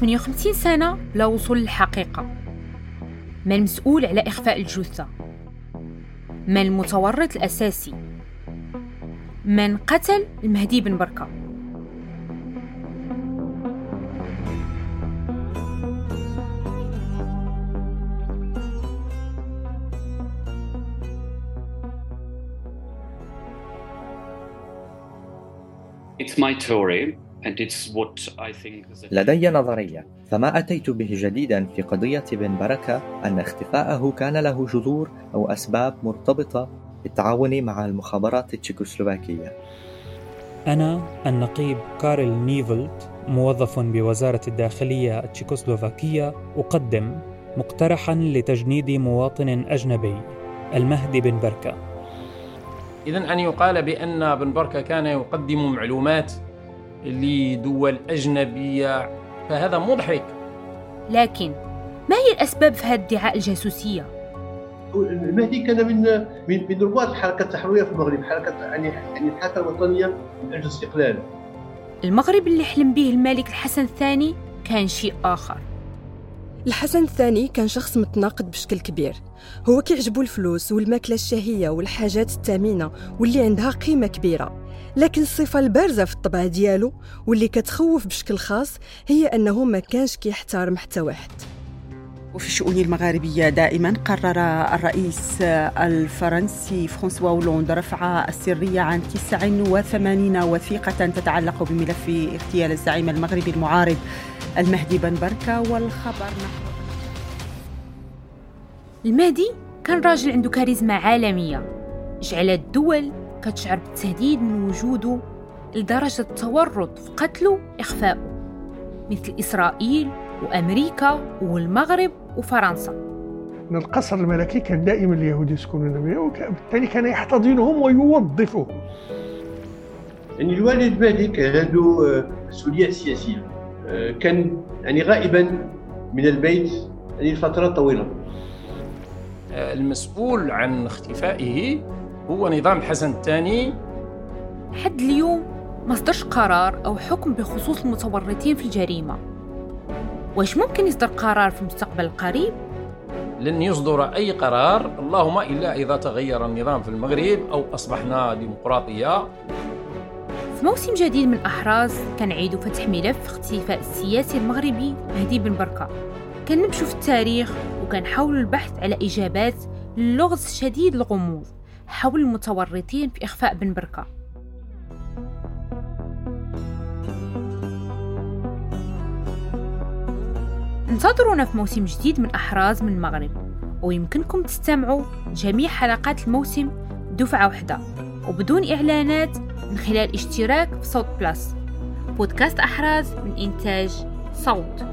58 سنة بلا وصول للحقيقة. من المسؤول على إخفاء الجثة؟ من المتورط الأساسي؟ من قتل المهدي بن بركة؟ It's my theory لدي نظرية. فما أتيت به جديدا في قضية بن بركة أن اختفاءه كان له جذور أو أسباب مرتبطة بالتعاون مع المخابرات التشيكوسلوفاكية. أنا النقيب كارل نيفلت موظف بوزارة الداخلية التشيكوسلوفاكية أقدم مقترحا لتجنيد مواطن أجنبي المهدي بن بركة. إذا أن يقال بأن بن بركة كان يقدم معلومات لدول أجنبية فهذا مضحك لكن ما هي الأسباب في هذا الادعاء الجاسوسية؟ المهدي كان من من من رواد الحركة التحررية في المغرب حركة يعني يعني الحركة الوطنية من أجل الاستقلال المغرب اللي حلم به الملك الحسن الثاني كان شيء آخر. الحسن الثاني كان شخص متناقض بشكل كبير. هو كيعجبو الفلوس والماكلة الشهية والحاجات الثمينة واللي عندها قيمة كبيرة. لكن الصفة البارزة في الطبع ديالو واللي كتخوف بشكل خاص هي أنه ما كانش كيحترم حتى واحد. وفي الشؤون المغاربية دائما قرر الرئيس الفرنسي فرانسوا هولاند رفع السرية عن 89 وثيقة تتعلق بملف اغتيال الزعيم المغربي المعارض المهدي بن بركة والخبر نحو المهدي كان راجل عنده كاريزما عالمية. جعل الدول كتشعر بالتهديد من وجوده لدرجة التورط في قتله إخفاؤه مثل إسرائيل وأمريكا والمغرب. وفرنسا. القصر الملكي كان دائما اليهود يسكنون به وبالتالي كان يحتضنهم ويوظفهم. يعني الوالد مالك عنده مسؤوليات سياسية كان يعني غائبا من البيت يعني لفترات طويلة. المسؤول عن اختفائه هو نظام الحسن الثاني. حد اليوم ما صدرش قرار أو حكم بخصوص المتورطين في الجريمة. واش ممكن يصدر قرار في المستقبل القريب؟ لن يصدر أي قرار اللهم إلا إذا تغير النظام في المغرب أو أصبحنا ديمقراطية. في موسم جديد من أحراز كنعيد فتح ملف اختفاء السياسي المغربي مهدي بن بركة. كنمشوا في التاريخ وكنحاولوا البحث على إجابات للغز شديد الغموض حول المتورطين في إخفاء بن بركة. انتظرونا في موسم جديد من أحراز من المغرب ويمكنكم تستمعوا جميع حلقات الموسم دفعة واحدة وبدون إعلانات من خلال اشتراك في صوت بلس بودكاست أحراز من إنتاج صوت.